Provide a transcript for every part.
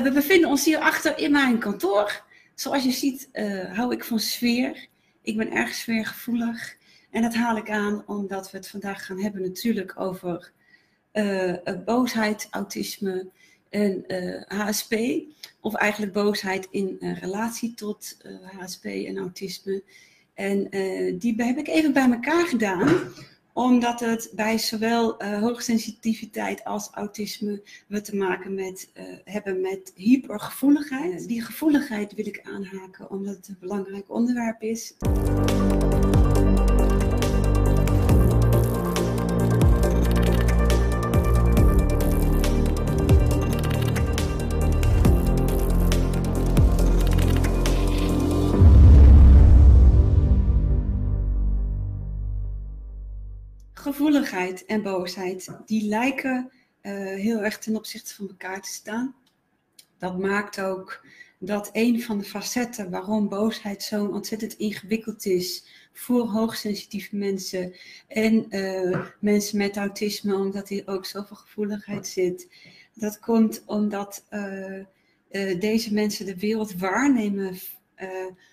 we bevinden ons hier achter in mijn kantoor. Zoals je ziet hou ik van sfeer. Ik ben erg sfeergevoelig. En dat haal ik aan omdat we het vandaag gaan hebben natuurlijk over boosheid, autisme en HSP. Of eigenlijk boosheid in relatie tot HSP en autisme. En die heb ik even bij elkaar gedaan omdat het bij zowel uh, hoogsensitiviteit als autisme we te maken met, uh, hebben met hypergevoeligheid. Die gevoeligheid wil ik aanhaken omdat het een belangrijk onderwerp is. Gevoeligheid en boosheid, die lijken uh, heel erg ten opzichte van elkaar te staan. Dat maakt ook dat een van de facetten waarom boosheid zo ontzettend ingewikkeld is voor hoogsensitieve mensen en uh, mensen met autisme, omdat hier ook zoveel gevoeligheid zit. Dat komt omdat uh, deze mensen de wereld waarnemen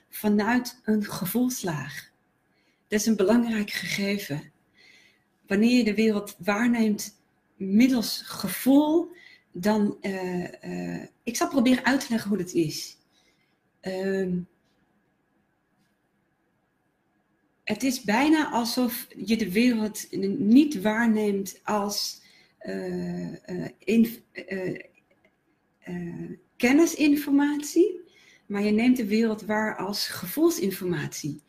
vanuit een gevoelslaag. Dat is een belangrijk gegeven wanneer je de wereld waarneemt middels gevoel, dan. Uh, ik zal proberen uit te leggen hoe dat is. Uh, het is bijna alsof je de wereld niet waarneemt als uh, in, kennisinformatie, maar je neemt de wereld waar als gevoelsinformatie.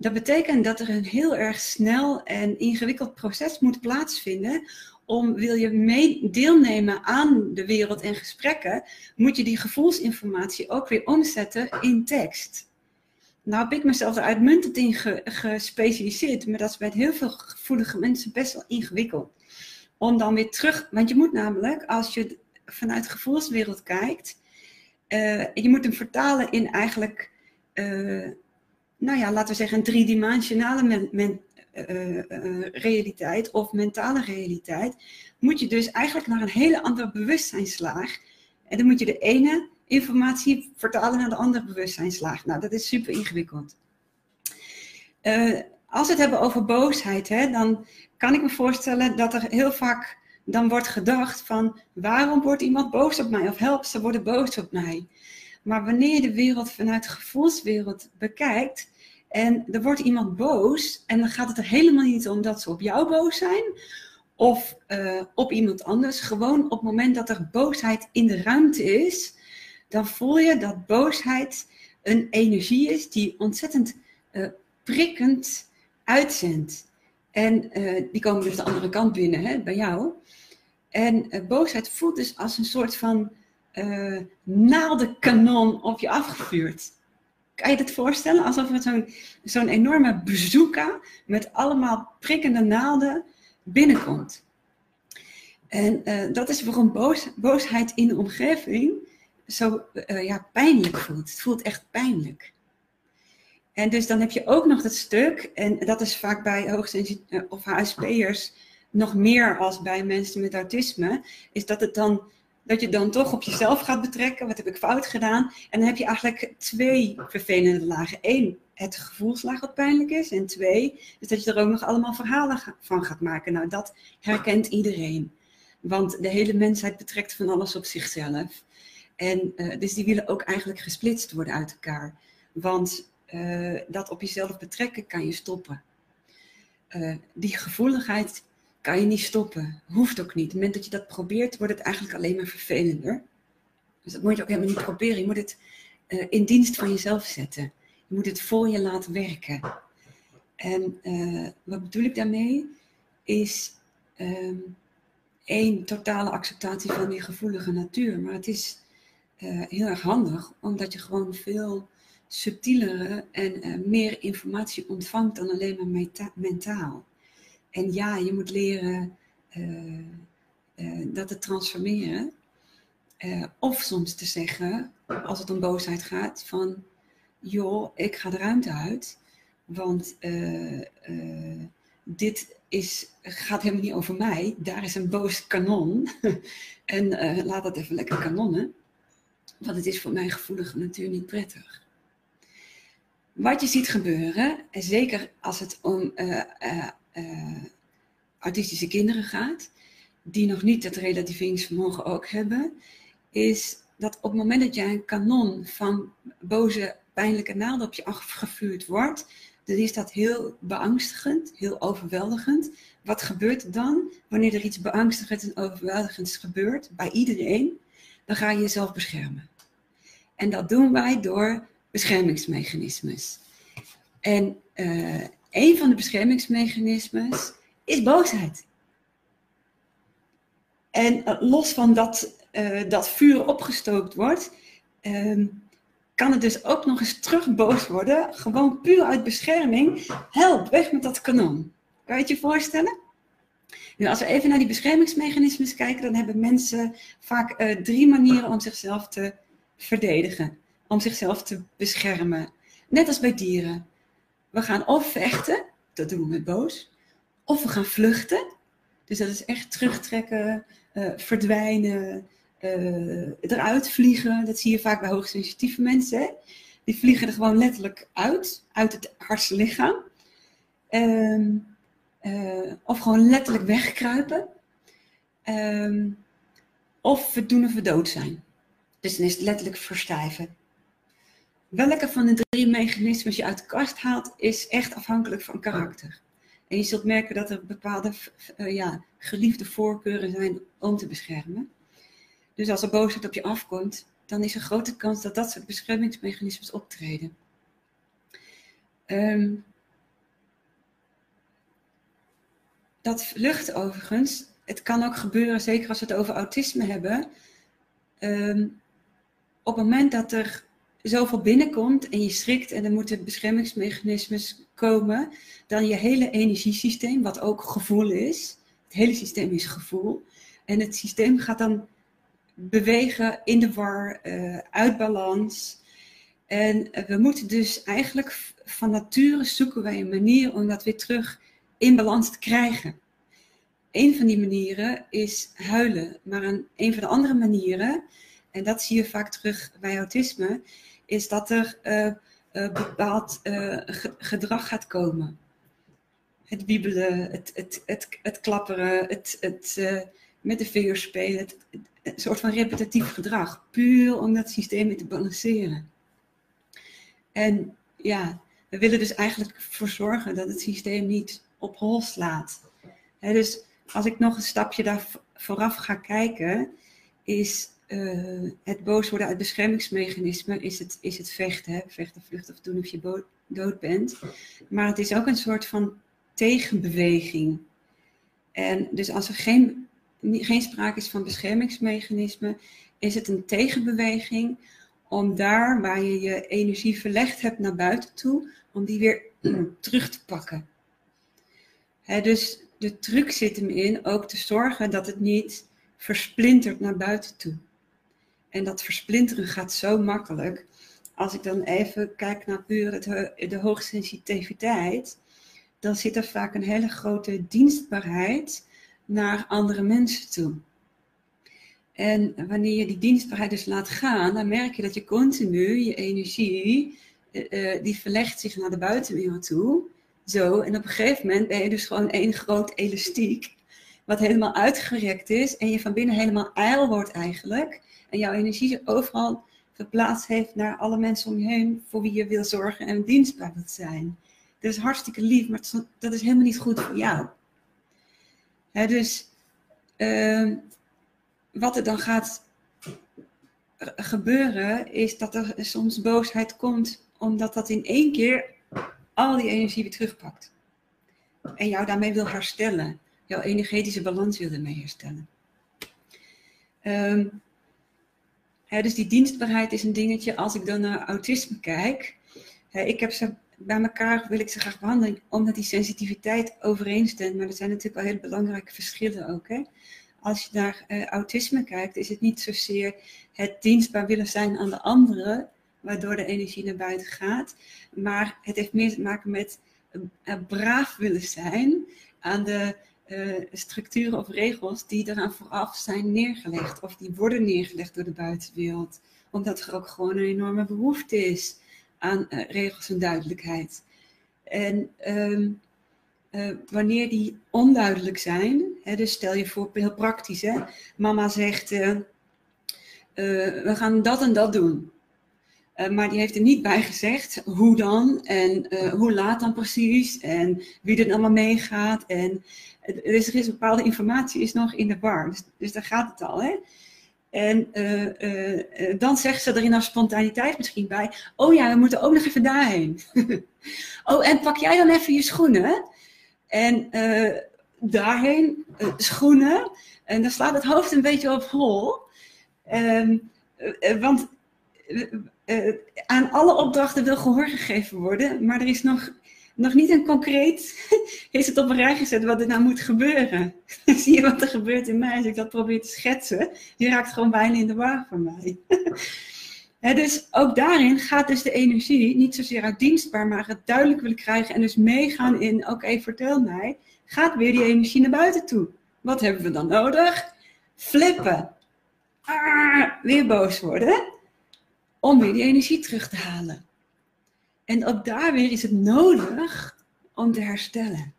Dat betekent dat er een heel erg snel en ingewikkeld proces moet plaatsvinden. Om wil je mee deelnemen aan de wereld en gesprekken, moet je die gevoelsinformatie ook weer omzetten in tekst. Nou heb ik mezelf er uitmuntend in gespecialiseerd, maar dat is bij heel veel gevoelige mensen best wel ingewikkeld. Om dan weer terug, want je moet namelijk, als je vanuit gevoelswereld kijkt, uh, je moet hem vertalen in eigenlijk uh, nou ja, laten we zeggen, een driedimensionale men, uh, uh, realiteit of mentale realiteit, moet je dus eigenlijk naar een hele andere bewustzijnslaag. En dan moet je de ene informatie vertalen naar de andere bewustzijnslaag. Nou, dat is super ingewikkeld. Als we het hebben over boosheid, hè, dan kan ik me voorstellen dat er heel vaak dan wordt gedacht van waarom wordt iemand boos op mij of help, ze worden boos op mij. Maar wanneer je de wereld vanuit de gevoelswereld bekijkt en er wordt iemand boos en dan gaat het er helemaal niet om dat ze op jou boos zijn of uh, op iemand anders. Gewoon op het moment dat er boosheid in de ruimte is, dan voel je dat boosheid een energie is die ontzettend uh, prikkend uitzendt. En uh, die komen dus de andere kant binnen, hè, bij jou. En boosheid voelt dus als een soort van uh, naaldenkanon op je afgevuurd. Kan je het voorstellen? Alsof het zo'n zo'n enorme bazooka met allemaal prikkende naalden binnenkomt. En uh, dat is waarom boos, boosheid in de omgeving zo uh, ja, pijnlijk voelt. Het voelt echt pijnlijk. En dus dan heb je ook nog dat stuk, en dat is vaak bij hoogsensitieve of HSP'ers nog meer als bij mensen met autisme, is dat het dan dat je dan toch op jezelf gaat betrekken. Wat heb ik fout gedaan? En dan heb je eigenlijk twee vervelende lagen. Eén, het gevoelslaag wat pijnlijk is. En twee, is dat je er ook nog allemaal verhalen van gaat maken. Nou, dat herkent iedereen. Want de hele mensheid betrekt van alles op zichzelf. En uh, dus die willen ook eigenlijk gesplitst worden uit elkaar. Want uh, dat op jezelf betrekken kan je stoppen. Uh, die gevoeligheid kan je niet stoppen. Hoeft ook niet. Op het moment dat je dat probeert, wordt het eigenlijk alleen maar vervelender. Dus dat moet je ook helemaal niet proberen. Je moet het uh, in dienst van jezelf zetten. Je moet het voor je laten werken. En uh, wat bedoel ik daarmee? Is um, één, totale acceptatie van die gevoelige natuur. Maar het is uh, heel erg handig, omdat je gewoon veel subtielere en meer informatie ontvangt dan alleen maar mentaal. En ja, je moet leren uh, uh, dat te transformeren. Uh, of soms te zeggen, als het om boosheid gaat, van joh, ik ga de ruimte uit. Want dit is, gaat helemaal niet over mij. Daar is een boos kanon. en laat dat even lekker kanonnen. Want het is voor mijn gevoelige natuur niet prettig. Wat je ziet gebeuren, en zeker als het om autistische kinderen gaat, die nog niet het relativeringsvermogen ook hebben, is dat op het moment dat jij een kanon van boze, pijnlijke naalden op je afgevuurd wordt, dan is dat heel beangstigend, heel overweldigend. Wat gebeurt er dan wanneer er iets beangstigends en overweldigends gebeurt bij iedereen? Dan ga je jezelf beschermen. En dat doen wij door beschermingsmechanismes. En uh, een van de beschermingsmechanismes is boosheid. En uh, los van dat, uh, dat vuur opgestookt wordt, ehm, kan het dus ook nog eens terug boos worden. Gewoon puur uit bescherming. Help, weg met dat kanon. Kan je het je voorstellen? Nu, als we even naar die beschermingsmechanismes kijken, dan hebben mensen vaak uh, drie manieren om zichzelf te verdedigen. Om zichzelf te beschermen. Net als bij dieren. We gaan of vechten, dat doen we met boos. Of we gaan vluchten. Dus dat is echt terugtrekken, uh, verdwijnen, uh, eruit vliegen. Dat zie je vaak bij hoogsensitieve mensen. Die vliegen er gewoon letterlijk uit, uit het hardste lichaam. Um, uh, of gewoon letterlijk wegkruipen. Um, of we doen of we dood zijn. Dus dan is het letterlijk verstijven. Welke van de drie mechanismes je uit de kast haalt, is echt afhankelijk van karakter. En je zult merken dat er bepaalde uh, ja, geliefde voorkeuren zijn om te beschermen. Dus als er boosheid op je afkomt, dan is er grote kans dat dat soort beschermingsmechanismes optreden. Um, dat vlucht overigens, het kan ook gebeuren, zeker als we het over autisme hebben. Um, op het moment dat er zoveel binnenkomt en je schrikt en er moeten beschermingsmechanismes komen, dan je hele energiesysteem, wat ook gevoel is, het hele systeem is gevoel, en het systeem gaat dan bewegen in de war, uh, uit balans. En we moeten dus eigenlijk van nature zoeken wij een manier om dat weer terug in balans te krijgen. Een van die manieren is huilen, maar een, een van de andere manieren, en dat zie je vaak terug bij autisme, is dat er uh, uh, bepaald uh, gedrag gaat komen. Het wiebelen, het, het, het, het klapperen, het, het met de vingers spelen, een soort van repetitief gedrag, puur om dat systeem te balanceren. En ja, we willen dus eigenlijk ervoor zorgen dat het systeem niet op hol slaat. dus als ik nog een stapje daar vooraf ga kijken, is uh, het boos worden uit beschermingsmechanisme, is het, is het vechten, vechten, vluchten of doen of je dood bent. Maar het is ook een soort van tegenbeweging. En dus als er geen geen sprake is van beschermingsmechanisme, is het een tegenbeweging om daar waar je je energie verlegd hebt naar buiten toe, om die weer terug te pakken. dus de truc zit hem in ook te zorgen dat het niet versplintert naar buiten toe. En dat versplinteren gaat zo makkelijk. Als ik dan even kijk naar puur het, de hoogsensitiviteit, dan zit er vaak een hele grote dienstbaarheid naar andere mensen toe. En wanneer je die dienstbaarheid dus laat gaan, dan merk je dat je continu je energie, uh, die verlegt zich naar de buitenwereld toe. Zo, en op een gegeven moment ben je dus gewoon één groot elastiek, wat helemaal uitgerekt is en je van binnen helemaal ijl wordt eigenlijk. En jouw energie overal verplaatst heeft naar alle mensen om je heen voor wie je wil zorgen en dienstbaar wilt zijn. Dat is hartstikke lief, maar dat is helemaal niet goed voor jou dus uh, wat er dan gaat gebeuren, is dat er soms boosheid komt, omdat dat in één keer al die energie weer terugpakt. En jou daarmee wil herstellen. Jouw energetische balans wil ermee herstellen. Um, dus die dienstbaarheid is een dingetje. Als ik dan naar autisme kijk, ik heb ze bij elkaar wil ik ze graag behandelen, omdat die sensitiviteit overeenstemt. Maar er zijn natuurlijk wel hele belangrijke verschillen ook. Als je naar uh, autisme kijkt, is het niet zozeer het dienstbaar willen zijn aan de anderen, waardoor de energie naar buiten gaat. Maar het heeft meer te maken met uh, braaf willen zijn aan de uh, structuren of regels die eraan vooraf zijn neergelegd. Of die worden neergelegd door de buitenwereld. Omdat er ook gewoon een enorme behoefte is aan regels en duidelijkheid. En ehm, wanneer die onduidelijk zijn, hè, dus stel je voor, heel praktisch, hè, mama zegt, we gaan dat en dat doen. Eh, maar die heeft er niet bij gezegd hoe dan en uh, hoe laat dan precies en wie er allemaal meegaat. En dus er is een bepaalde informatie is nog in de bar. Dus, dus daar gaat het al. Hè? En dan zegt ze er in haar spontaniteit misschien bij: Oh ja, we moeten ook nog even daarheen. oh, en pak jij dan even je schoenen? En daarheen, schoenen. En dan slaat het hoofd een beetje op hol. Um, want uh, aan alle opdrachten wil gehoor gegeven worden, maar er is nog, nog niet een concreet, is het op een rij gezet wat er nou moet gebeuren. Zie je wat er gebeurt in mij als ik dat probeer te schetsen? Je raakt gewoon bijna in de war van mij. dus ook daarin gaat dus de energie niet zozeer uit dienstbaar, maar het duidelijk willen krijgen en dus meegaan in, oké, vertel mij, gaat weer die energie naar buiten toe. Wat hebben we dan nodig? Flippen. Ah, weer boos worden om weer die energie terug te halen. En ook daar weer is het nodig om te herstellen.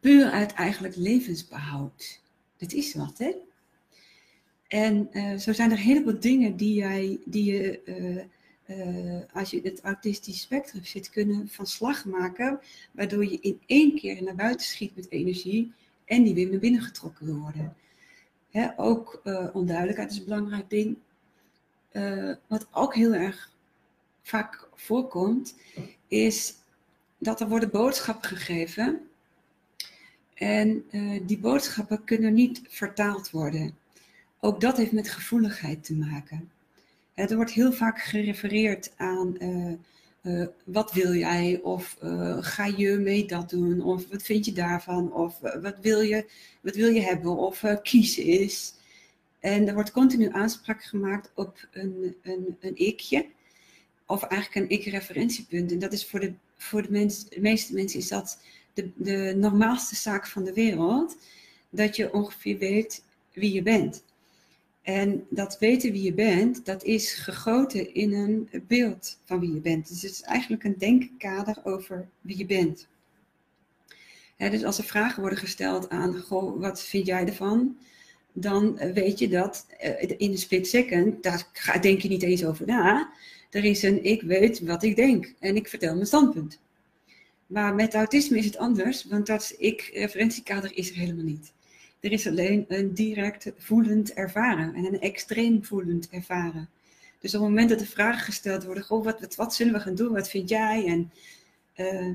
Puur uit eigenlijk levensbehoud. Dat is wat, hè? En uh, zo zijn er een heleboel dingen die, jij, die je, uh, uh, als je het autistisch spectrum zit, kunnen van slag maken. Waardoor je in één keer naar buiten schiet met energie en die weer naar binnen getrokken worden. Hè, ook onduidelijkheid is een belangrijk ding. Eh, wat ook heel erg vaak voorkomt, is dat er worden boodschappen gegeven. En uh, die boodschappen kunnen niet vertaald worden. Ook dat heeft met gevoeligheid te maken. er wordt heel vaak gerefereerd aan wat wil jij, of ga je mee dat doen, of wat vind je daarvan, of wat, wil je, wat wil je hebben, of kiezen is. En er wordt continu aanspraak gemaakt op een, een, een ikje, of eigenlijk een ik-referentiepunt. En dat is voor de, voor de, meeste mensen is dat de, de normaalste zaak van de wereld, dat je ongeveer weet wie je bent. En dat weten wie je bent, dat is gegoten in een beeld van wie je bent. Dus het is eigenlijk een denkkader over wie je bent. dus als er vragen worden gesteld aan, goh, wat vind jij ervan? Dan weet je dat uh, in een split second, daar denk je niet eens over na. Er is een ik weet wat ik denk en ik vertel mijn standpunt. Maar met autisme is het anders, want dat ik-referentiekader is er helemaal niet. Er is alleen een direct voelend ervaren en een extreem voelend ervaren. Dus op het moment dat er vragen gesteld worden, goh, wat, wat, zullen we gaan doen, wat vind jij? En uh,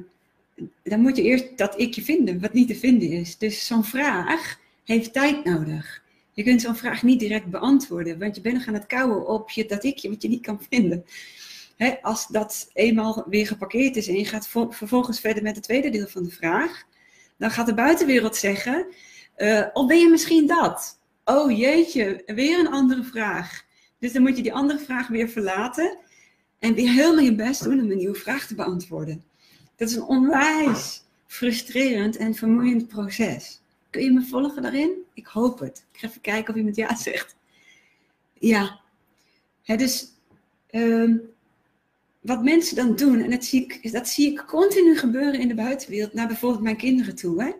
dan moet je eerst dat ikje vinden, wat niet te vinden is. Dus zo'n vraag heeft tijd nodig. Je kunt zo'n vraag niet direct beantwoorden, want je bent nog aan het kouwen op je, dat ikje wat je niet kan vinden. als dat eenmaal weer geparkeerd is en je gaat vervolgens verder met het tweede deel van de vraag, dan gaat de buitenwereld zeggen: uh, Of ben je misschien dat? Oh jeetje, weer een andere vraag. Dus dan moet je die andere vraag weer verlaten en weer helemaal je best doen om een nieuwe vraag te beantwoorden. Dat is een onwijs frustrerend en vermoeiend proces. Kun je me volgen daarin? Ik hoop het. Ik ga even kijken of iemand ja zegt. Ja. dus ehm, wat mensen dan doen, en dat zie, ik, dat zie ik continu gebeuren in de buitenwereld, naar bijvoorbeeld mijn kinderen toe. Hè?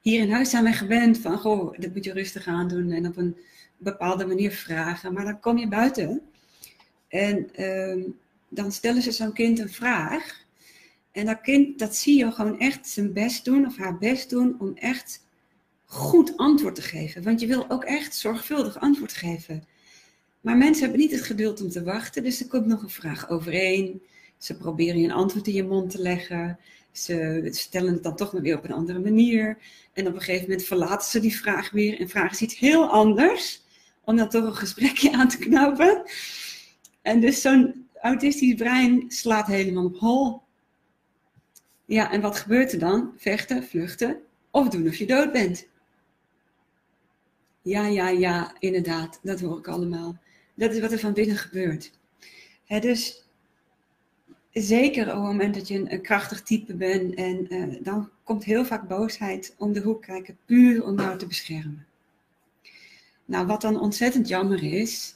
Hier in huis zijn wij gewend van, goh, dat moet je rustig aan doen en op een bepaalde manier vragen. Maar dan kom je buiten en ehm, dan stellen ze zo'n kind een vraag. En dat kind, dat zie je gewoon echt zijn best doen of haar best doen om echt goed antwoord te geven. Want je wil ook echt zorgvuldig antwoord geven. Maar mensen hebben niet het geduld om te wachten, dus er komt nog een vraag overheen. Ze proberen je een antwoord in je mond te leggen. Ze stellen het dan toch maar weer op een andere manier. En op een gegeven moment verlaten ze die vraag weer en vragen ze iets heel anders. Om dan toch een gesprekje aan te knopen. En dus zo'n autistisch brein slaat helemaal op hol. Ja, en wat gebeurt er dan? Vechten, vluchten of doen of je dood bent. Ja, ja, ja, inderdaad, dat hoor ik allemaal. Dat is wat er van binnen gebeurt. dus zeker op het moment dat je een, krachtig type bent, en uh, dan komt heel vaak boosheid om de hoek kijken, puur om jou te beschermen. Nou, wat dan ontzettend jammer is,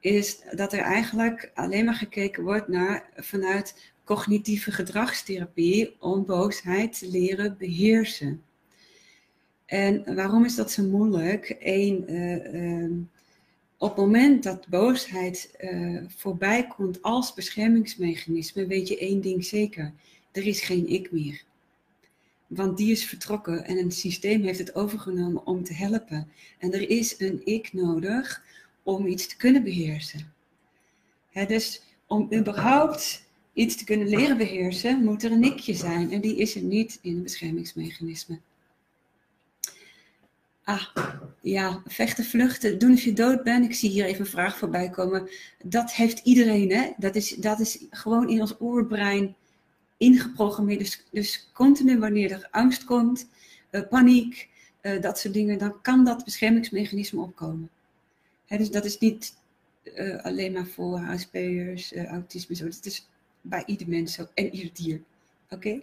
is dat er eigenlijk alleen maar gekeken wordt naar vanuit cognitieve gedragstherapie om boosheid te leren beheersen. En waarom is dat zo moeilijk? Eén, uh, uh, op het moment dat boosheid uh, voorbij komt als beschermingsmechanisme, weet je één ding zeker: er is geen ik meer. Want die is vertrokken en een systeem heeft het overgenomen om te helpen. En er is een ik nodig om iets te kunnen beheersen. dus om überhaupt iets te kunnen leren beheersen, moet er een ikje zijn. En die is er niet in een beschermingsmechanisme. Ah, ja, vechten, vluchten, doen als je dood bent. Ik zie hier even een vraag voorbij komen. Dat heeft iedereen, hè? Dat is, dat is gewoon in ons oerbrein ingeprogrammeerd. Dus, dus continu wanneer er angst komt, uh, paniek, uh, dat soort dingen, dan kan dat beschermingsmechanisme opkomen. Hè, dus dat is niet uh, alleen maar voor HSP'ers, autisme, zo. Dat is bij ieder mens en ieder dier. Oké?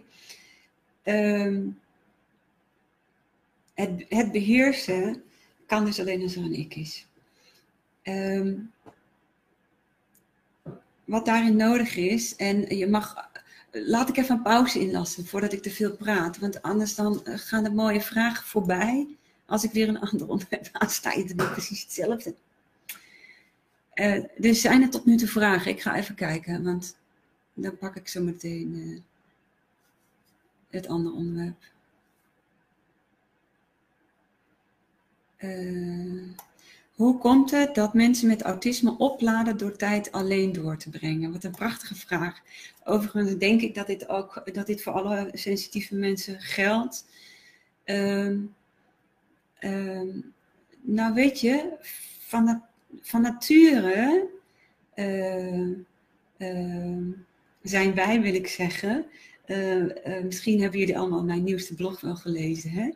Um, het, het, beheersen kan dus alleen als er een ik is. Um, wat daarin nodig is, en je mag laat ik even een pauze inlassen voordat ik te veel praat. Want anders dan eh, gaan de mooie vragen voorbij. Als ik weer een ander onderwerp aansta, je dan precies hetzelfde. Uh, dus zijn er tot nu toe vragen? Ik ga even kijken, want dan pak ik zo meteen uh, het andere onderwerp. Uh, hoe komt het dat mensen met autisme opladen door tijd alleen door te brengen? Wat een prachtige vraag. Overigens denk ik dat dit ook dat dit voor alle sensitieve mensen geldt. Um, um, nou weet je, van, van nature uh, zijn wij, wil ik zeggen. Uh, misschien hebben jullie allemaal mijn nieuwste blog wel gelezen. Hè?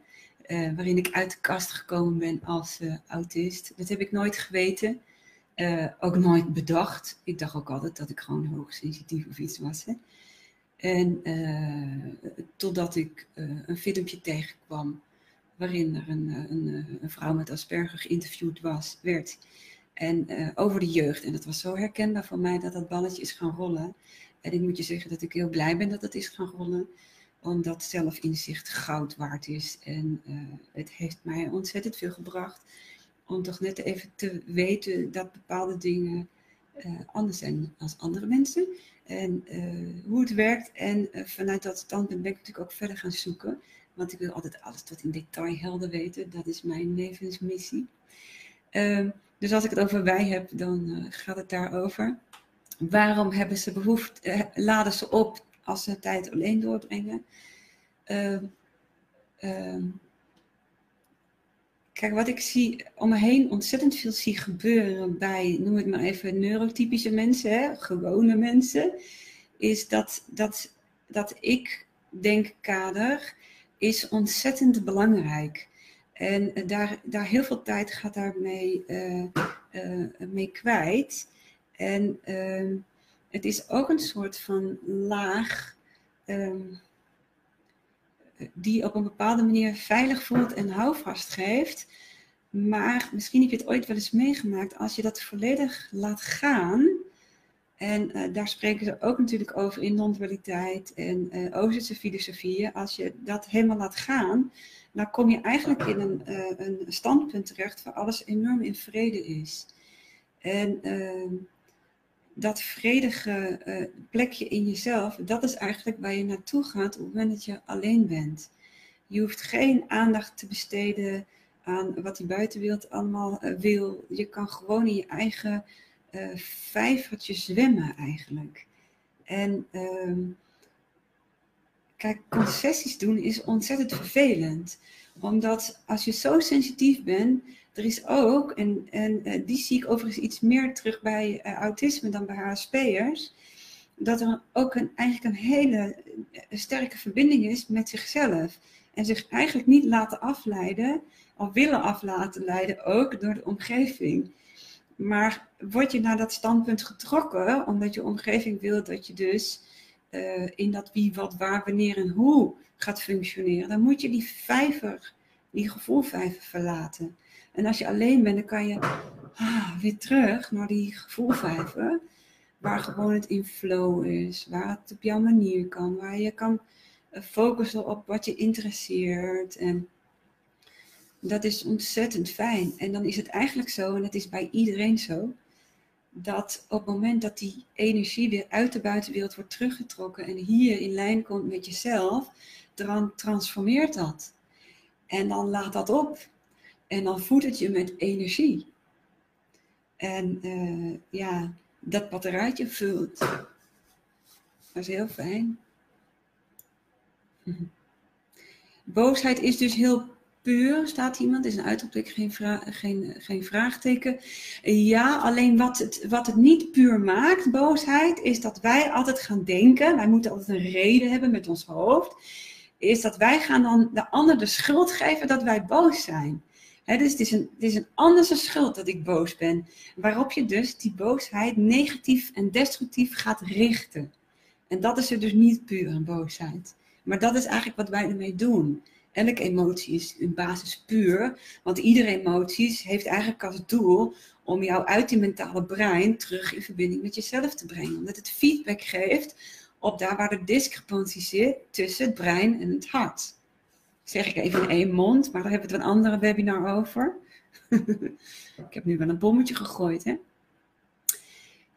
uh, waarin ik uit de kast gekomen ben als autist. Dat heb ik nooit geweten, ook nooit bedacht. Ik dacht ook altijd dat ik gewoon hoogsensitief of iets was. Hè? En totdat ik een filmpje tegenkwam waarin er een, een, een, vrouw met Asperger geïnterviewd was, werd. En over de jeugd. En dat was zo herkenbaar voor mij dat dat balletje is gaan rollen. En ik moet je zeggen dat ik heel blij ben dat het is gaan rollen omdat zelfinzicht goud waard is. En uh, het heeft mij ontzettend veel gebracht om toch net even te weten dat bepaalde dingen uh, anders zijn dan andere mensen. En uh, hoe het werkt. En vanuit dat standpunt ben ik natuurlijk ook verder gaan zoeken. Want ik wil altijd alles tot in detail helder weten. Dat is mijn levensmissie. Ehm, dus als ik het over wij heb, dan gaat het daarover. Waarom hebben ze behoefte, laden ze op als ze tijd alleen doorbrengen. Uh, uh, kijk, wat ik zie om me heen ontzettend veel zie gebeuren bij, noem het maar even, neurotypische mensen, hè, gewone mensen, is dat, dat, dat ik denkkader is ontzettend belangrijk. En daar, daar heel veel tijd gaat daarmee uh, mee kwijt. En ehm, het is ook een soort van laag um, die op een bepaalde manier veilig voelt en houvast geeft. Maar misschien heb je het ooit wel eens meegemaakt, als je dat volledig laat gaan, en uh, daar spreken ze ook natuurlijk over in non-dualiteit en uh, Oosterse filosofieën, als je dat helemaal laat gaan, dan kom je eigenlijk in een, uh, een standpunt terecht waar alles enorm in vrede is. En ehm, dat vredige uh, plekje in jezelf, dat is eigenlijk waar je naartoe gaat op het moment dat je alleen bent. Je hoeft geen aandacht te besteden aan wat die buitenwereld allemaal uh, wil. Je kan gewoon in je eigen uh, vijvertje zwemmen eigenlijk. En uh, kijk, concessies doen is ontzettend vervelend. Omdat als je zo sensitief bent, er is ook, en, uh, die zie ik overigens iets meer terug bij uh, autisme dan bij HSP'ers, dat er ook een, eigenlijk een hele eh, sterke verbinding is met zichzelf. En zich eigenlijk niet laten afleiden, of willen af laten leiden, ook door de omgeving. Maar word je naar dat standpunt getrokken, omdat je omgeving wil dat je dus in dat wie, wat, waar, wanneer en hoe gaat functioneren, dan moet je die vijver die gevoelvijver verlaten. En als je alleen bent, dan kan je ah, weer terug naar die gevoelvijver. Waar gewoon het in flow is, waar het op jouw manier kan, waar je kan eh, focussen op wat je interesseert. En dat is ontzettend fijn. En dan is het eigenlijk zo, en dat is bij iedereen zo, dat op het moment dat die energie weer uit de buitenwereld wordt teruggetrokken en hier in lijn komt met jezelf, dan transformeert dat. En dan laat dat op. En dan voedt het je met energie. En uh, ja, dat batterijtje vult. Dat is heel fijn. Boosheid is dus heel puur, staat iemand. is een uitroepteken, geen, geen, geen vraagteken. Ja, alleen wat het, wat het niet puur maakt, boosheid, is dat wij altijd gaan denken. Wij moeten altijd een reden hebben met ons hoofd. Is dat wij gaan dan de ander de schuld geven dat wij boos zijn. Dus het is, een, het is een andere schuld dat ik boos ben. Waarop je dus die boosheid negatief en destructief gaat richten. En dat is er dus niet puur een boosheid. Maar dat is eigenlijk wat wij ermee doen. Elke emotie is in basis puur, want iedere emotie heeft eigenlijk als doel om jou uit die mentale brein terug in verbinding met jezelf te brengen. Omdat het feedback geeft op daar waar de discrepantie zit tussen het brein en het hart. Zeg ik even in één mond, maar daar hebben we het een andere webinar over. ik heb nu wel een bommetje gegooid, hè?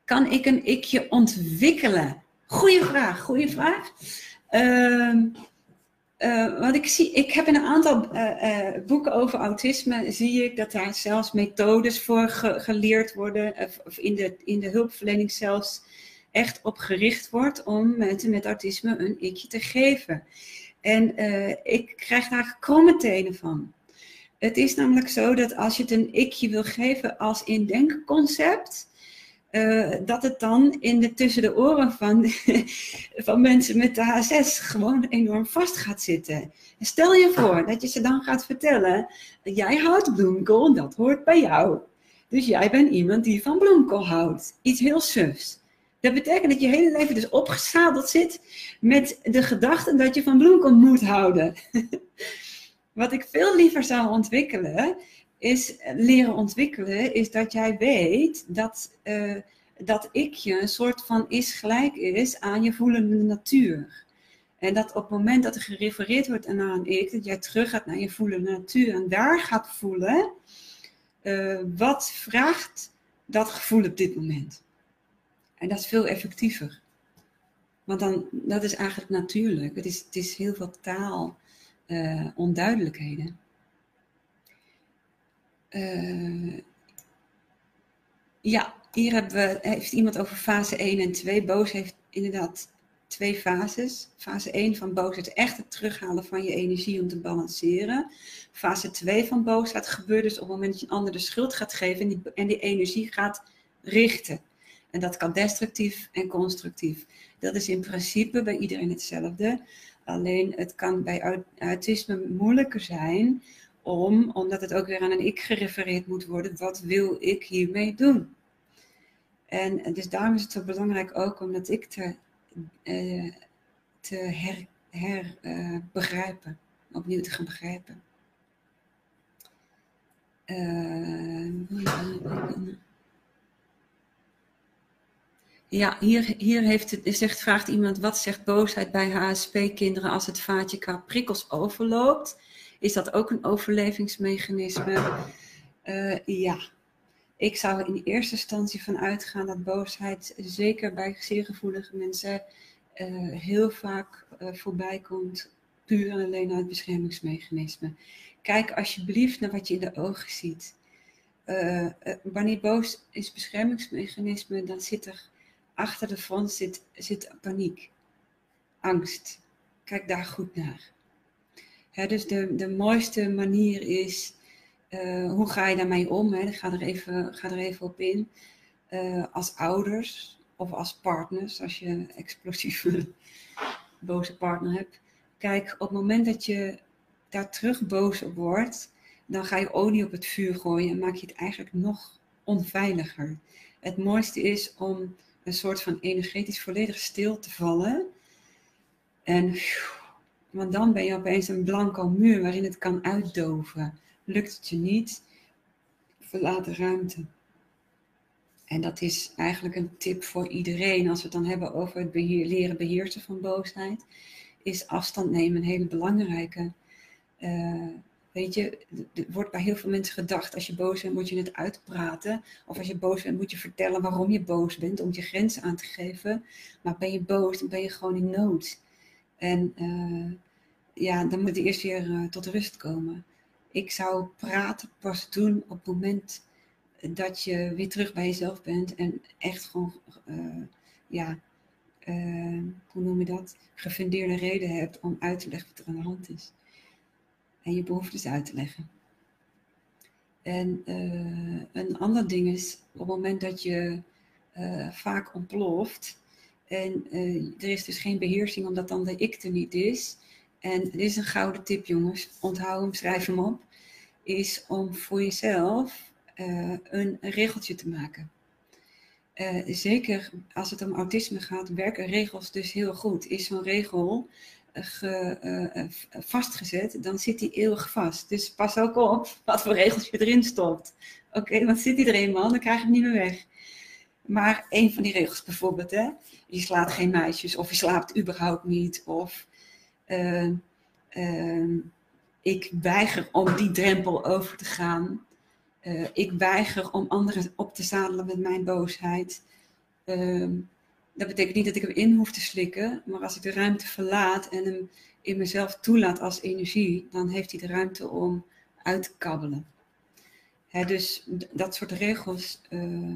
Kan ik een ikje ontwikkelen? Goeie vraag, goede vraag. Uh, uh, wat ik zie, ik heb in een aantal uh, boeken over autisme, zie ik dat daar zelfs methodes voor geleerd worden, of in de, in de hulpverlening zelfs echt op gericht wordt om mensen met autisme een ikje te geven. En ik krijg daar kromme tenen van. Het is namelijk zo dat als je het een ikje wil geven als indenkconcept, uh, dat het dan in de, tussen de oren van, van mensen met de H6 gewoon enorm vast gaat zitten. stel je voor dat je ze dan gaat vertellen, jij houdt bloemkool, dat hoort bij jou. Dus jij bent iemand die van bloemkool houdt. Iets heel sufs. Dat betekent dat je hele leven dus opgezadeld zit met de gedachte dat je van bloemkool moet houden. Wat ik veel liever zou ontwikkelen, is leren ontwikkelen, is dat jij weet dat, uh, dat je een soort van is gelijk is aan je voelende natuur. En dat op het moment dat er gerefereerd wordt naar een ik, dat jij terug gaat naar je voelende natuur en daar gaat voelen, uh, wat vraagt dat gevoel op dit moment? En dat is veel effectiever. Want dan, dat is eigenlijk natuurlijk. Het is, het is heel veel taal, uh, onduidelijkheden. Uh, ja, hier hebben we, heeft iemand over fase 1 en 2. Boos heeft inderdaad twee fases. Fase 1 van boosheid, echt het terughalen van je energie om te balanceren. Fase 2 van boosheid gebeurt dus op het moment dat je een ander de schuld gaat geven en die, en die energie gaat richten. En dat kan destructief en constructief. Dat is in principe bij iedereen hetzelfde. Alleen het kan bij autisme moeilijker zijn om, omdat het ook weer aan een ik gerefereerd moet worden, wat wil ik hiermee doen? En dus daarom is het zo belangrijk ook om dat ik te, uh, te her, her uh, begrijpen, opnieuw te gaan begrijpen. Uh, ja, hier, hier heeft het, zegt, vraagt iemand, wat zegt boosheid bij HSP-kinderen als het vaatje qua prikkels overloopt? Is dat ook een overlevingsmechanisme? Uh, ja. Ik zou in eerste instantie van uitgaan dat boosheid, zeker bij zeer gevoelige mensen, uh, heel vaak uh, voorbij komt, puur en alleen uit beschermingsmechanisme. Kijk alsjeblieft naar wat je in de ogen ziet. wanneer boos is beschermingsmechanisme, dan zit er achter de front zit, zit paniek, angst. Kijk daar goed naar dus de, de mooiste manier is, uh, hoe ga je daarmee om? Hè? Ga, er even, ga er even op in. Uh, als ouders of als partners, als je een explosieve boze partner hebt. Kijk, op het moment dat je daar terug boos op wordt, dan ga je olie op het vuur gooien en maak je het eigenlijk nog onveiliger. Het mooiste is om een soort van energetisch volledig stil te vallen en Want dan ben je opeens een blanco muur waarin het kan uitdoven. Lukt het je niet, verlaat de ruimte. En dat is eigenlijk een tip voor iedereen als we het dan hebben over het leren beheersen van boosheid. Is afstand nemen een hele belangrijke. Uh, weet je, er wordt bij heel veel mensen gedacht, als je boos bent moet je het uitpraten. Of als je boos bent moet je vertellen waarom je boos bent, om je grenzen aan te geven. Maar ben je boos, dan ben je gewoon in nood. En uh, ja, dan moet je eerst weer uh, tot rust komen. Ik zou praten pas doen op het moment dat je weer terug bij jezelf bent en echt gewoon, uh, ja, hoe noem je dat? Gefundeerde reden hebt om uit te leggen wat er aan de hand is. En je behoeftes uit te leggen. En uh, een ander ding is, op het moment dat je vaak ontploft en er is dus geen beheersing omdat dan de ik er niet is. En dit is een gouden tip jongens, onthoud hem, schrijf hem op. Is om voor jezelf een, regeltje te maken. Zeker als het om autisme gaat, werken regels dus heel goed. Is zo'n regel ge, uh, vastgezet, dan zit die eeuwig vast. Dus pas ook op wat voor regels je erin stopt. Oké, want zit die er eenmaal, dan krijg je hem niet meer weg. Maar een van die regels bijvoorbeeld, hè, je slaat geen meisjes of je slaapt überhaupt niet. Of ik weiger om die drempel over te gaan. Ik weiger om anderen op te zadelen met mijn boosheid. Uh, dat betekent niet dat ik hem in hoef te slikken, maar als ik de ruimte verlaat en hem in mezelf toelaat als energie, dan heeft hij de ruimte om uit te kabbelen. Dus dat soort regels, uh,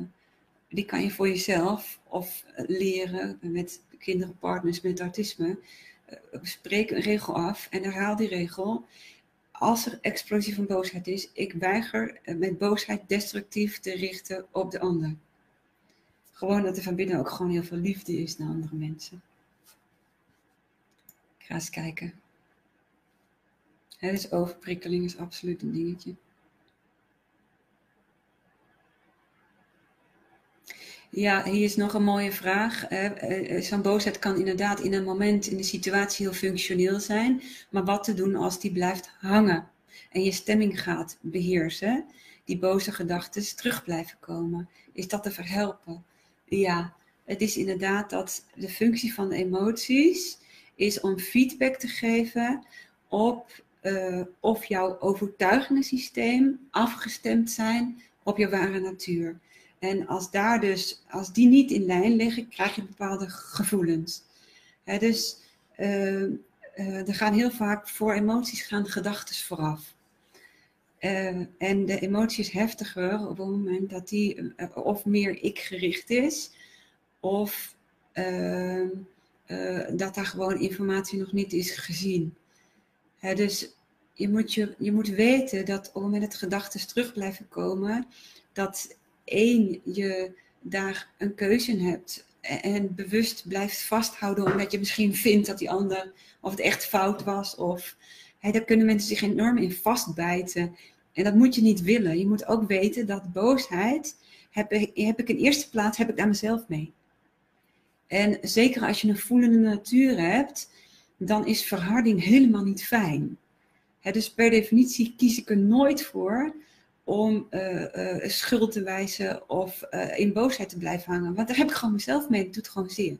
die kan je voor jezelf of leren met kinderen, partners met autisme. Uh, spreek een regel af en herhaal die regel als er explosie van boosheid is, ik weiger met boosheid destructief te richten op de ander. Gewoon dat er van binnen ook gewoon heel veel liefde is naar andere mensen. Ik ga eens kijken. Het is overprikkeling is absoluut een dingetje. Ja, hier is nog een mooie vraag. Eh, eh, zo'n boosheid kan inderdaad in een moment, in een situatie heel functioneel zijn. Maar wat te doen als die blijft hangen en je stemming gaat beheersen, die boze gedachten terug blijven komen? Is dat te verhelpen? Ja, het is inderdaad dat de functie van de emoties is om feedback te geven op uh, of jouw overtuigingssysteem afgestemd zijn op je ware natuur. En als, daar dus, als die niet in lijn liggen, krijg je bepaalde gevoelens. dus uh, uh, er gaan heel vaak voor emoties gaan gedachten vooraf. Uh, en de emotie is heftiger op het moment dat die of meer ik gericht is, of ehm, dat daar gewoon informatie nog niet is gezien. dus je moet, je, je moet weten dat op het moment dat gedachten terug blijven komen, dat één, je daar een keuze in hebt en bewust blijft vasthouden omdat je misschien vindt dat die ander of het echt fout was of hey, daar kunnen mensen zich enorm in vastbijten en dat moet je niet willen. Je moet ook weten dat boosheid heb, heb ik in eerste plaats heb ik daar mezelf mee. En zeker als je een voelende natuur hebt, dan is verharding helemaal niet fijn. dus per definitie kies ik er nooit voor om uh, schuld te wijzen of uh, in boosheid te blijven hangen. Want daar heb ik gewoon mezelf mee, dat doet gewoon zeer.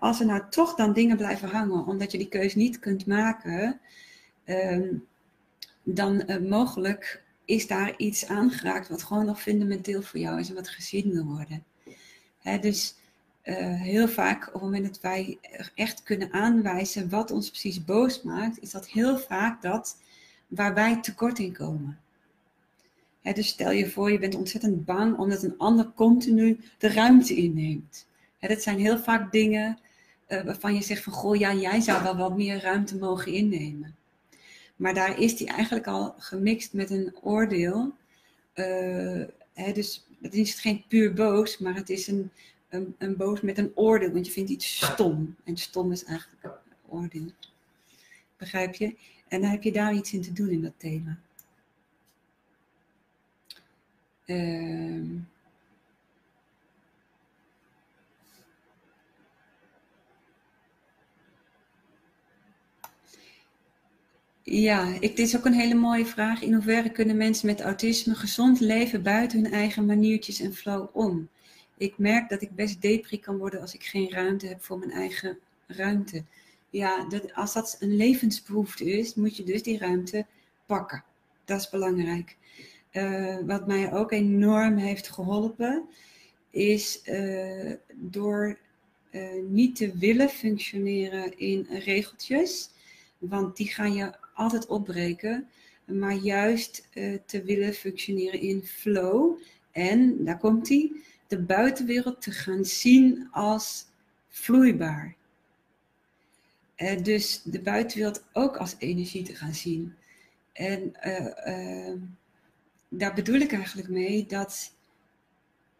Als er nou toch dan dingen blijven hangen, omdat je die keuze niet kunt maken, ehm, dan mogelijk is daar iets aangeraakt wat gewoon nog fundamenteel voor jou is en wat gezien wil worden. Hè, dus heel vaak op het moment dat wij echt kunnen aanwijzen wat ons precies boos maakt, is dat heel vaak dat waar wij tekort in komen dus stel je voor, je bent ontzettend bang omdat een ander continu de ruimte inneemt. He, dat zijn heel vaak dingen uh, waarvan je zegt van, goh, ja, jij zou wel wat meer ruimte mogen innemen. Maar daar is die eigenlijk al gemixt met een oordeel. Uh, dus het is geen puur boos, maar het is een, een, een, boos met een oordeel. Want je vindt iets stom. En stom is eigenlijk een oordeel. Begrijp je? En dan heb je daar iets in te doen in dat thema. Uh, Ja, ik, dit is ook een hele mooie vraag. In hoeverre kunnen mensen met autisme gezond leven buiten hun eigen maniertjes en flow om? Ik merk dat ik best depri kan worden als ik geen ruimte heb voor mijn eigen ruimte. Ja, dat, als dat een levensbehoefte is, moet je dus die ruimte pakken. Dat is belangrijk. Uh, wat mij ook enorm heeft geholpen, is uh, door uh, niet te willen functioneren in regeltjes, want die gaan je altijd opbreken, maar juist te willen functioneren in flow. En, daar komt die, de buitenwereld te gaan zien als vloeibaar. Uh, dus de buitenwereld ook als energie te gaan zien. En uh, daar bedoel ik eigenlijk mee dat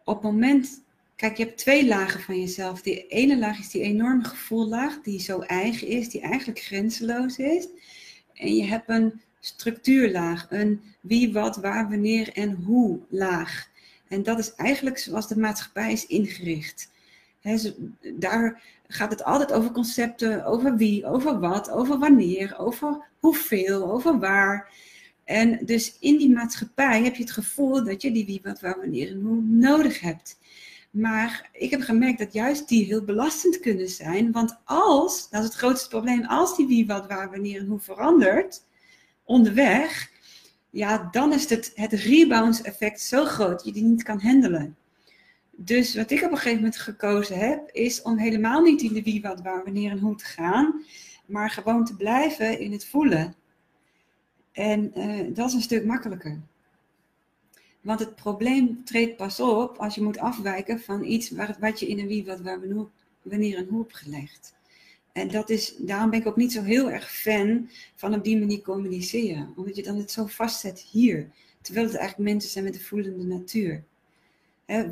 op het moment. Kijk, je hebt twee lagen van jezelf. Die ene laag is die enorme gevoellaag, die zo eigen is, die eigenlijk grenzeloos is. En je hebt een structuurlaag, een wie, wat, waar, wanneer en hoe laag. En dat is eigenlijk zoals de maatschappij is ingericht. daar gaat het altijd over concepten, over wie, over wat, over wanneer, over hoeveel, over waar. En dus in die maatschappij heb je het gevoel dat je die wie, wat, waar, wanneer en hoe nodig hebt. Maar ik heb gemerkt dat juist die heel belastend kunnen zijn. Want als, dat is het grootste probleem, als die wie, wat, waar, wanneer en hoe verandert onderweg, ja, dan is het, het rebound effect zo groot dat je die niet kan handelen. Dus wat ik op een gegeven moment gekozen heb, is om helemaal niet in de wie, wat, waar, wanneer en hoe te gaan, maar gewoon te blijven in het voelen. En uh, dat is een stuk makkelijker. Want het probleem treedt pas op als je moet afwijken van iets wat je in een wie, wat, wanneer en hoe hebt gelegd. En dat is, daarom ben ik ook niet zo heel erg fan van op die manier communiceren. Omdat je dan het zo vastzet hier. Terwijl het eigenlijk mensen zijn met een voelende natuur.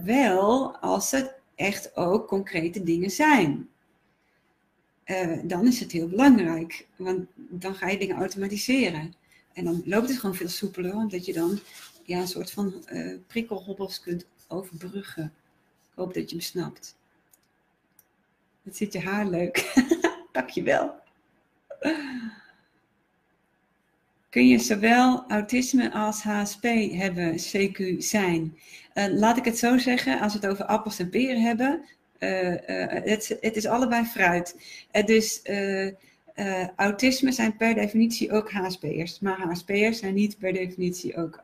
wel als het echt ook concrete dingen zijn. Uh, dan is het heel belangrijk. Want dan ga je dingen automatiseren. En dan loopt het gewoon veel soepeler. Omdat je dan ja, een soort van uh, prikkelhobbels kunt overbruggen. Ik hoop dat je me snapt. Het zit je haar leuk. Dankjewel. Kun je zowel autisme als HSP hebben, CQ zijn? Uh, laat ik het zo zeggen, als we het over appels en peren hebben, uh, het, is allebei fruit. dus autisme zijn per definitie ook HSP'ers, maar HSP'ers zijn niet per definitie ook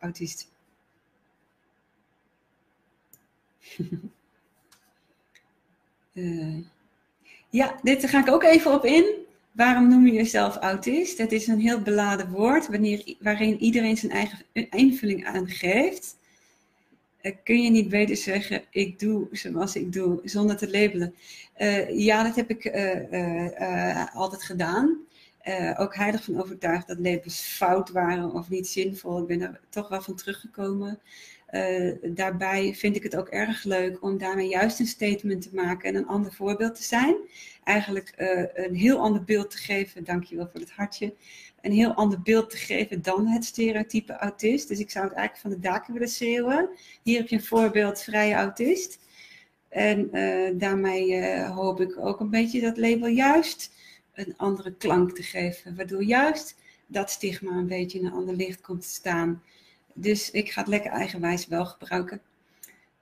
autisten. Ja, dit ga ik ook even op in. Waarom noem je jezelf autist? Het is een heel beladen woord wanneer, waarin iedereen zijn eigen invulling aan geeft. Uh, kun je niet beter zeggen, ik doe zoals ik doe, zonder te labelen. Uh, ja, dat heb ik altijd gedaan. ook heilig van overtuigd dat labels fout waren of niet zinvol. Ik ben er toch wel van teruggekomen. Uh, daarbij vind ik het ook erg leuk om daarmee juist een statement te maken en een ander voorbeeld te zijn. Eigenlijk uh, een heel ander beeld te geven, dankjewel voor het hartje, een heel ander beeld te geven dan het stereotype autist. Dus ik zou het eigenlijk van de daken willen schreeuwen. Hier heb je een voorbeeld vrije autist. En uh, daarmee hoop ik ook een beetje dat label juist een andere klank te geven, waardoor juist dat stigma een beetje in een ander licht komt te staan. Dus ik ga het lekker eigenwijs wel gebruiken.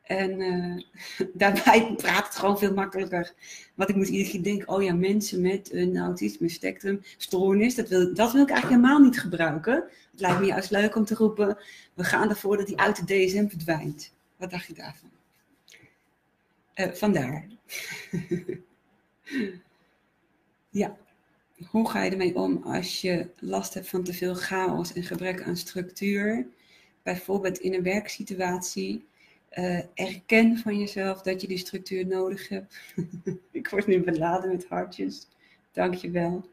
En uh, daarbij praat het gewoon veel makkelijker. Want ik moet iedere keer denken, oh ja, mensen met een autisme spectrum stoornis, dat wil, dat wil ik eigenlijk helemaal niet gebruiken. Het lijkt me juist leuk om te roepen, we gaan ervoor dat die uit de DSM verdwijnt. Wat dacht je daarvan? Uh, vandaar. ja, hoe ga je ermee om als je last hebt van te veel chaos en gebrek aan structuur? Bijvoorbeeld in een werksituatie uh, erken van jezelf dat je die structuur nodig hebt. ik word nu beladen met hartjes. Dank je wel.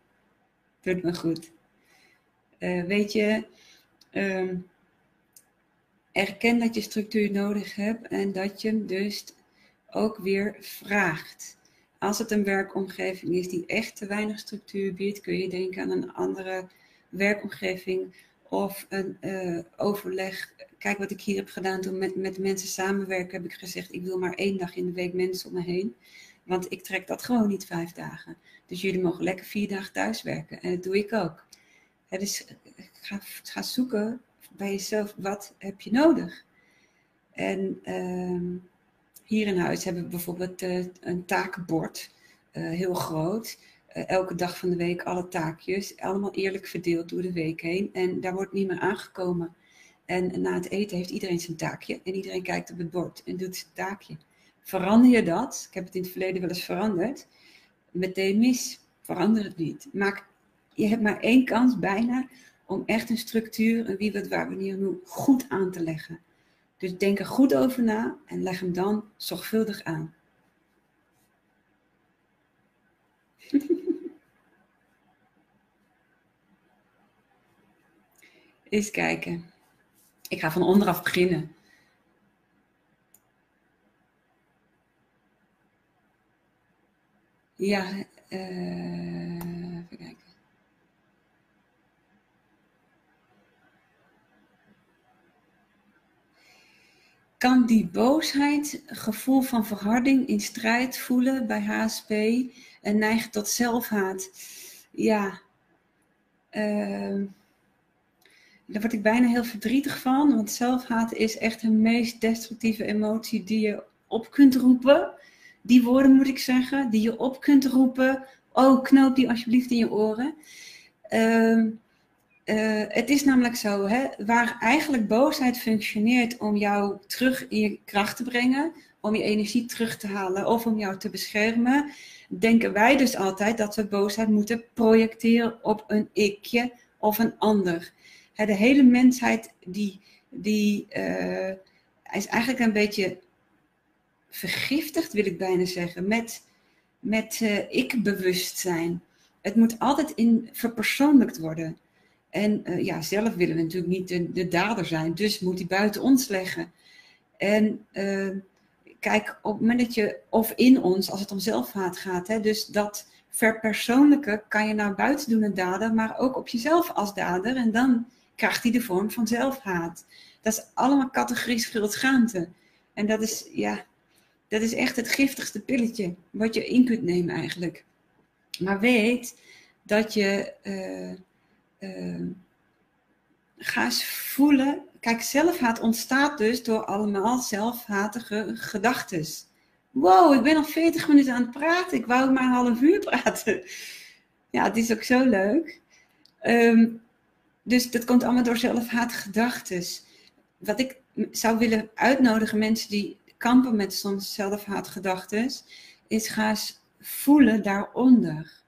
Doet me goed. Uh, weet je, um, erken dat je structuur nodig hebt en dat je hem dus ook weer vraagt. Als het een werkomgeving is die echt te weinig structuur biedt, kun je denken aan een andere werkomgeving of een uh, overleg. Kijk wat ik hier heb gedaan toen met, met mensen samenwerken, heb ik gezegd: ik wil maar één dag in de week mensen om me heen. Want ik trek dat gewoon niet vijf dagen. Dus jullie mogen lekker vier dagen thuis werken. En dat doe ik ook. dus ga, ga zoeken bij jezelf, wat heb je nodig? En ehm, hier in huis hebben we bijvoorbeeld uh, een takenbord, uh, heel groot. Uh, elke dag van de week alle taakjes, allemaal eerlijk verdeeld door de week heen. En daar wordt niet meer aangekomen. En na het eten heeft iedereen zijn taakje en iedereen kijkt op het bord en doet zijn taakje. Verander je dat? Ik heb het in het verleden wel eens veranderd. Meteen mis. Verander het niet. Maak, je hebt maar één kans bijna om echt een structuur, een wie, wat, waar, wanneer, hoe goed aan te leggen. Dus denk er goed over na en leg hem dan zorgvuldig aan. Eens kijken. Ik ga van onderaf beginnen. Ja, uh, even kijken. Kan die boosheid gevoel van verharding in strijd voelen bij HSP en neigen tot zelfhaat? Ja, uh, daar word ik bijna heel verdrietig van, want zelfhaat is echt de meest destructieve emotie die je op kunt roepen. Die woorden moet ik zeggen, die je op kunt roepen. Oh, knoop die alsjeblieft in je oren. Uh, uh, het is namelijk zo, hè, waar eigenlijk boosheid functioneert om jou terug in je kracht te brengen, om je energie terug te halen of om jou te beschermen, denken wij dus altijd dat we boosheid moeten projecteren op een ikje of een ander de hele mensheid die, die uh, is eigenlijk een beetje vergiftigd, wil ik bijna zeggen, met, met uh, ik-bewustzijn. Het moet altijd in verpersoonlijkt worden. En uh, ja, zelf willen we natuurlijk niet de, de, dader zijn, dus moet hij buiten ons leggen. En kijk, op het moment dat je, of in ons, als het om zelfhaat gaat, hè, dus dat verpersoonlijke kan je naar buiten doen een dader, maar ook op jezelf als dader. En dan krijgt hij de vorm van zelfhaat. Dat is allemaal categorie schuldgaante. En dat is, ja, dat is echt het giftigste pilletje wat je in kunt nemen eigenlijk. Maar weet dat je uh, uh, ga eens voelen. Kijk, zelfhaat ontstaat dus door allemaal zelfhatige gedachten. Wow, ik ben al 40 minuten aan het praten. Ik wou maar een half uur praten. Ja, het is ook zo leuk. Um, dus dat komt allemaal door zelfhaatgedachtes. Wat ik zou willen uitnodigen, mensen die kampen met soms zelfhaatgedachtes, is ga eens voelen daaronder.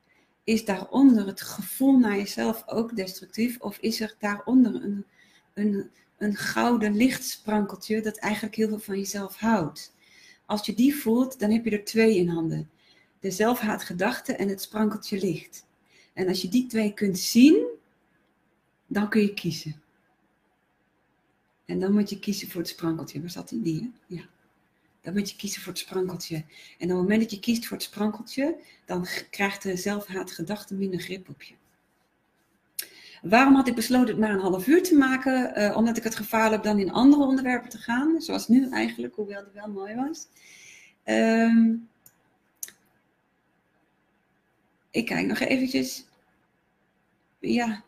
Is daaronder het gevoel naar jezelf ook destructief? Of is er daaronder een, een, een gouden lichtsprankeltje dat eigenlijk heel veel van jezelf houdt? Als je die voelt, dan heb je er twee in handen. De zelfhaatgedachte en het sprankeltje licht. En als je die twee kunt zien, dan kun je kiezen. En dan moet je kiezen voor het sprankeltje. Waar zat die? die ja. Dan moet je kiezen voor het sprankeltje. En op het moment dat je kiest voor het sprankeltje, dan krijgt de zelfhaatgedachte minder grip op je. Waarom had ik besloten het maar een half uur te maken? Uh, omdat ik het gevaar heb dan in andere onderwerpen te gaan. Zoals nu eigenlijk, hoewel die wel mooi was. Um, ik kijk nog eventjes. Ja,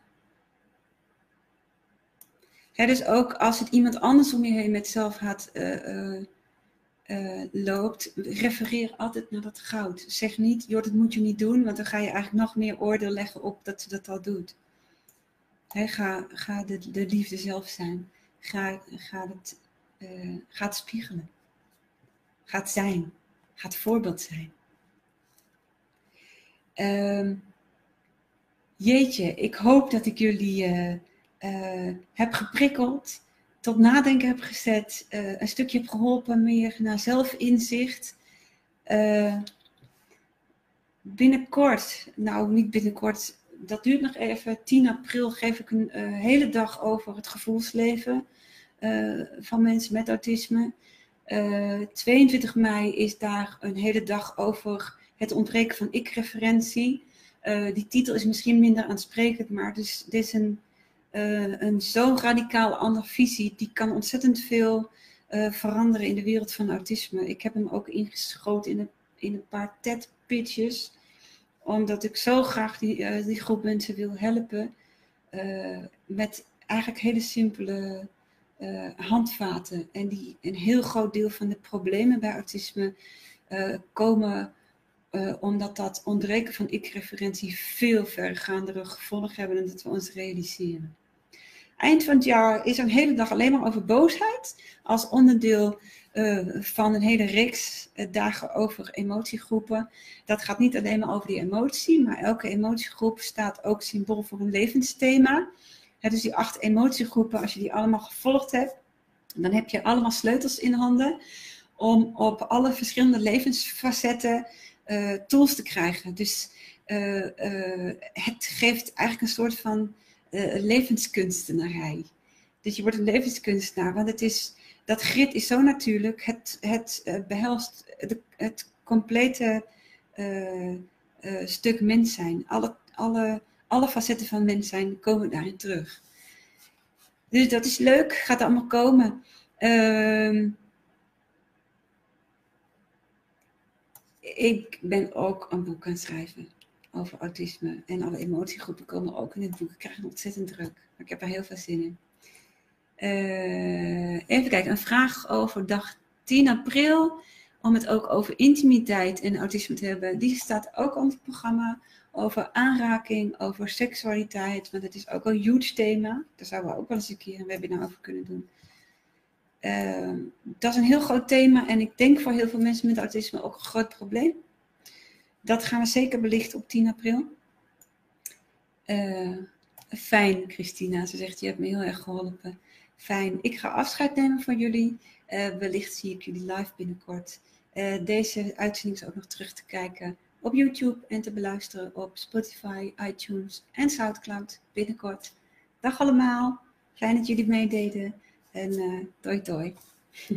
dus ook als het iemand anders om je heen met zelfhaat uh, loopt, refereer altijd naar dat goud. Zeg niet, joh, dat moet je niet doen, want dan ga je eigenlijk nog meer oordeel leggen op dat ze dat al doet. ga ga de, de liefde zelf zijn. Ga, het, ga het spiegelen. Ga het zijn. Ga het voorbeeld zijn. Um, jeetje, ik hoop dat ik jullie uh, heb geprikkeld, tot nadenken heb gezet, uh, een stukje heb geholpen meer naar zelfinzicht. Uh, binnenkort, nou niet binnenkort, dat duurt nog even. 10 april geef ik een hele dag over het gevoelsleven van mensen met autisme. 22 mei is daar een hele dag over het ontbreken van ik-referentie. die titel is misschien minder aansprekend, maar dus, dit is een uh, een zo radicaal andere visie, die kan ontzettend veel uh, veranderen in de wereld van autisme. Ik heb hem ook ingeschoten in een, in een paar TED-pitches, omdat ik zo graag die, uh, die groep mensen wil helpen. met eigenlijk hele simpele handvaten. En die een heel groot deel van de problemen bij autisme komen omdat dat ontbreken van ik-referentie veel vergaandere gevolgen hebben dan dat we ons realiseren. Eind van het jaar is er een hele dag alleen maar over boosheid als onderdeel van een hele reeks dagen over emotiegroepen. Dat gaat niet alleen maar over die emotie, maar elke emotiegroep staat ook symbool voor een levensthema dus die acht emotiegroepen, als je die allemaal gevolgd hebt, dan heb je allemaal sleutels in handen om op alle verschillende levensfacetten uh, tools te krijgen. Dus het geeft eigenlijk een soort van levenskunstenarij. Dus je wordt een levenskunstenaar, want het is, dat grid is zo natuurlijk. Het, het behelst de, het complete stuk mens zijn. Alle, alle alle facetten van mens zijn komen daarin terug. Dus dat is leuk, gaat allemaal komen. Uh, ik ben ook een boek aan het schrijven over autisme. En alle emotiegroepen komen ook in het boek. Ik krijg ontzettend druk. Maar ik heb er heel veel zin in. Uh, even kijken, een vraag over dag 10 april. Om het ook over intimiteit en autisme te hebben. Die staat ook op het programma over aanraking, over seksualiteit, want het is ook een huge thema. Daar zouden we ook wel eens een keer een webinar over kunnen doen. Uh, dat is een heel groot thema en ik denk voor heel veel mensen met autisme ook een groot probleem. Dat gaan we zeker belichten op 10 april. Uh, fijn, Christina. Ze zegt, je hebt me heel erg geholpen. Fijn. Ik ga afscheid nemen van jullie. Uh, wellicht zie ik jullie live binnenkort. Uh, deze uitzending is ook nog terug te kijken op YouTube en te beluisteren op Spotify, iTunes en Soundcloud binnenkort. Dag allemaal, fijn dat jullie meededen en uh, doei doei.